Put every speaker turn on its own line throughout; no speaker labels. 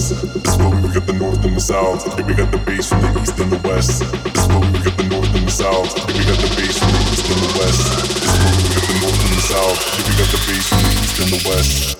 This is where we got the north and the south. I we got the bass from the east and the west. This is where we got the north and the south. I we got the bass from the east and the west. This is where we got the north and the south. I we got the bass from the east and the west.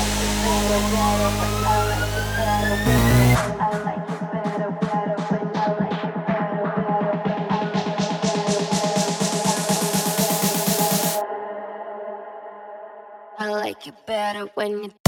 like it better, when I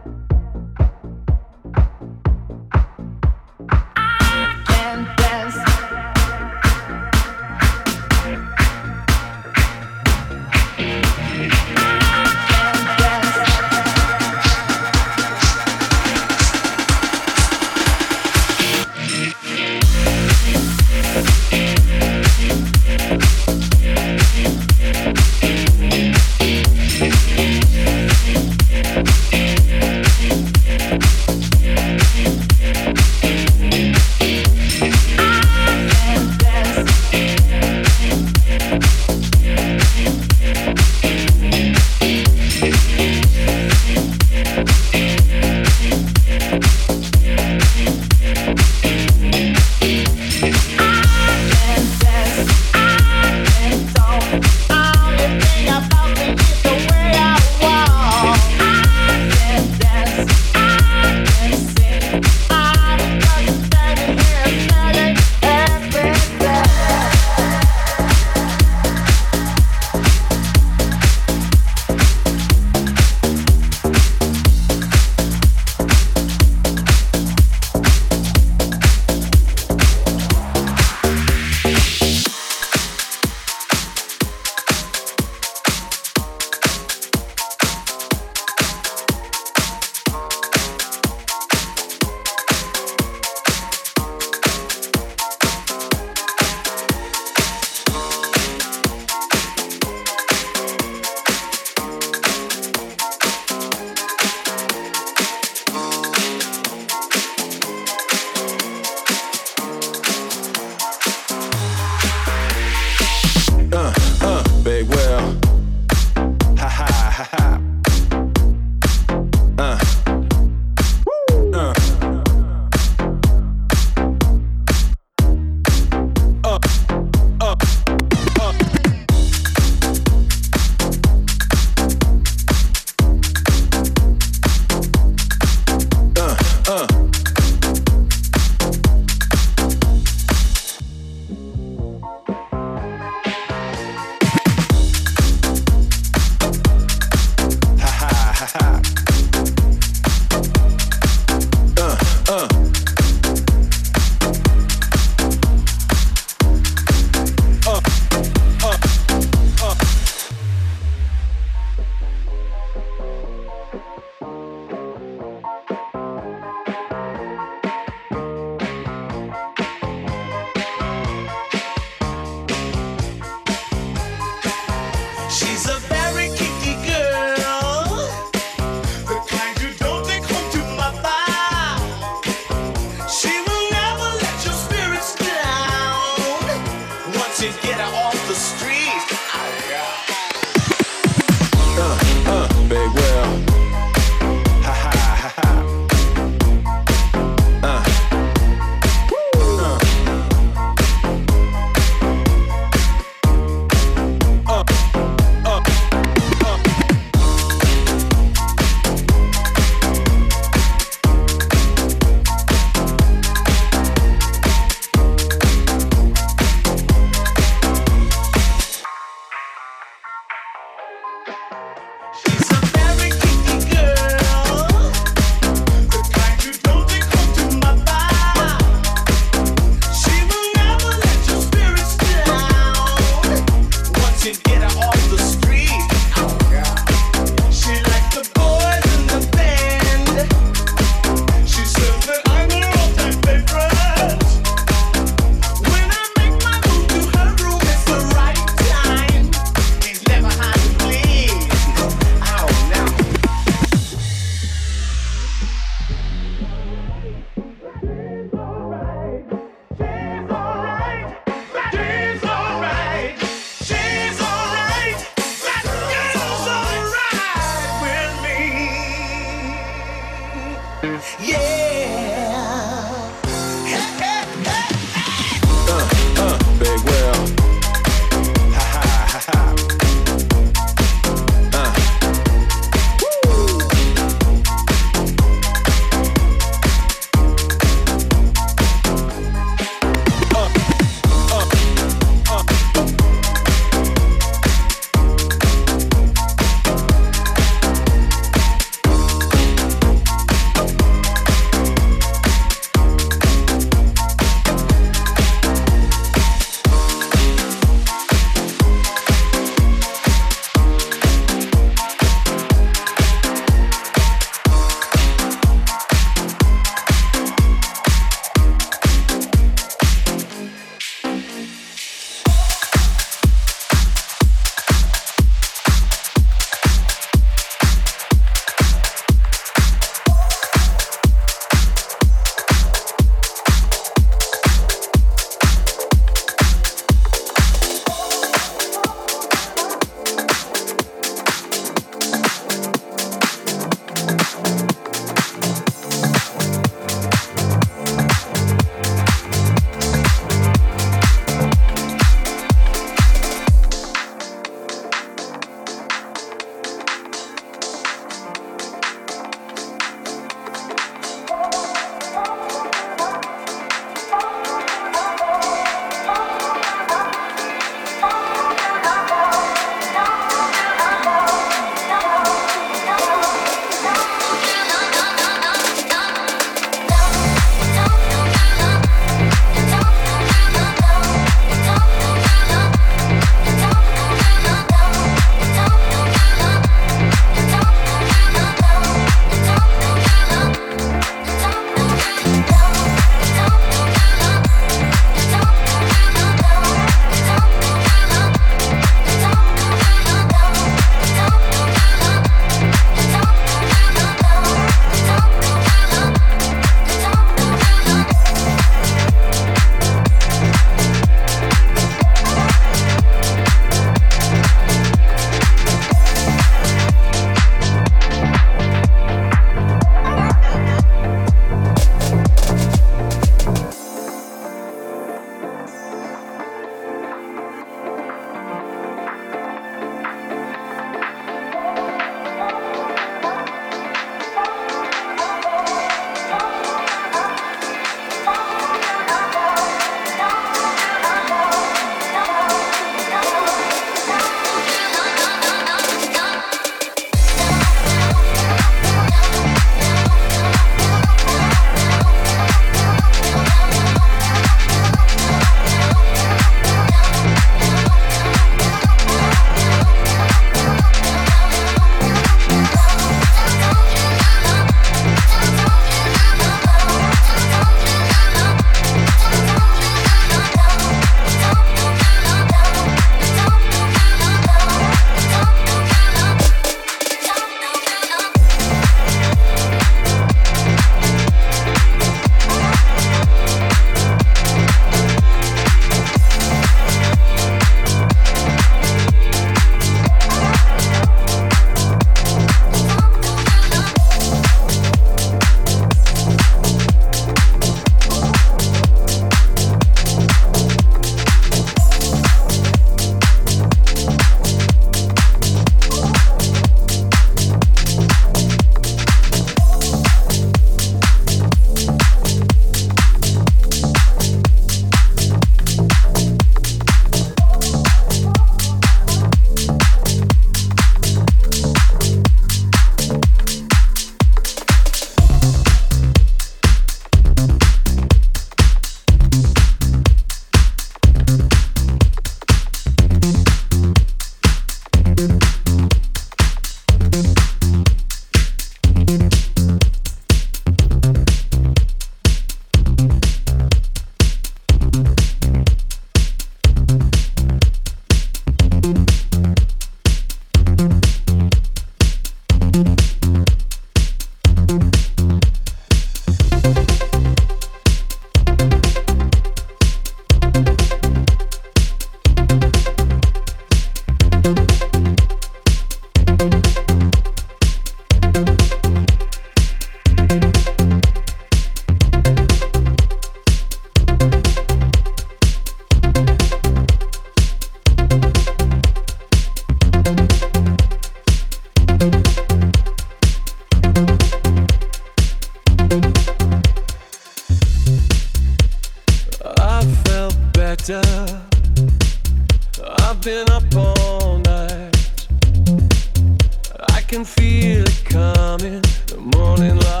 morning light.